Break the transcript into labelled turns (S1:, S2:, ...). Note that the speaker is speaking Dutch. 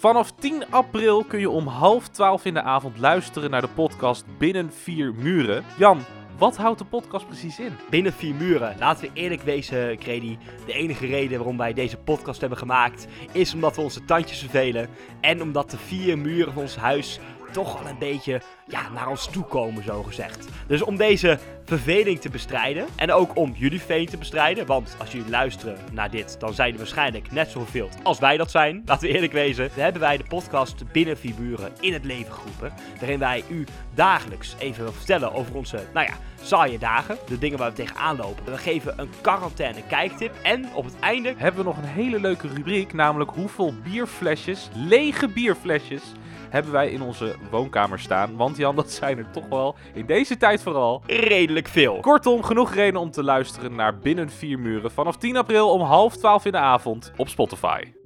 S1: Vanaf 10 april kun je om half 12 in de avond luisteren naar de podcast Binnen Vier Muren. Jan, wat houdt de podcast precies in?
S2: Binnen vier muren. Laten we eerlijk wezen, Credi. De enige reden waarom wij deze podcast hebben gemaakt is omdat we onze tandjes vervelen. En omdat de vier muren van ons huis toch wel een beetje ja, naar ons toe komen, zo gezegd. Dus om deze verveling te bestrijden en ook om jullie verveling te bestrijden, want als jullie luisteren naar dit, dan zijn jullie waarschijnlijk net zo verveeld als wij dat zijn, laten we eerlijk wezen. Hebben wij de podcast Binnen Vier Muren in het leven geroepen, waarin wij u dagelijks even vertellen over onze, nou ja, saaie dagen, de dingen waar we tegenaan lopen. We geven een quarantaine kijktip en op het einde
S1: Hebben we nog een hele leuke rubriek, namelijk hoeveel bierflesjes, lege bierflesjes, hebben wij in onze woonkamer staan. Want Jan, dat zijn er toch wel in deze tijd vooral.
S2: redelijk veel.
S1: Kortom, genoeg reden om te luisteren naar Binnen Vier Muren vanaf 10 april om half 12 in de avond op Spotify.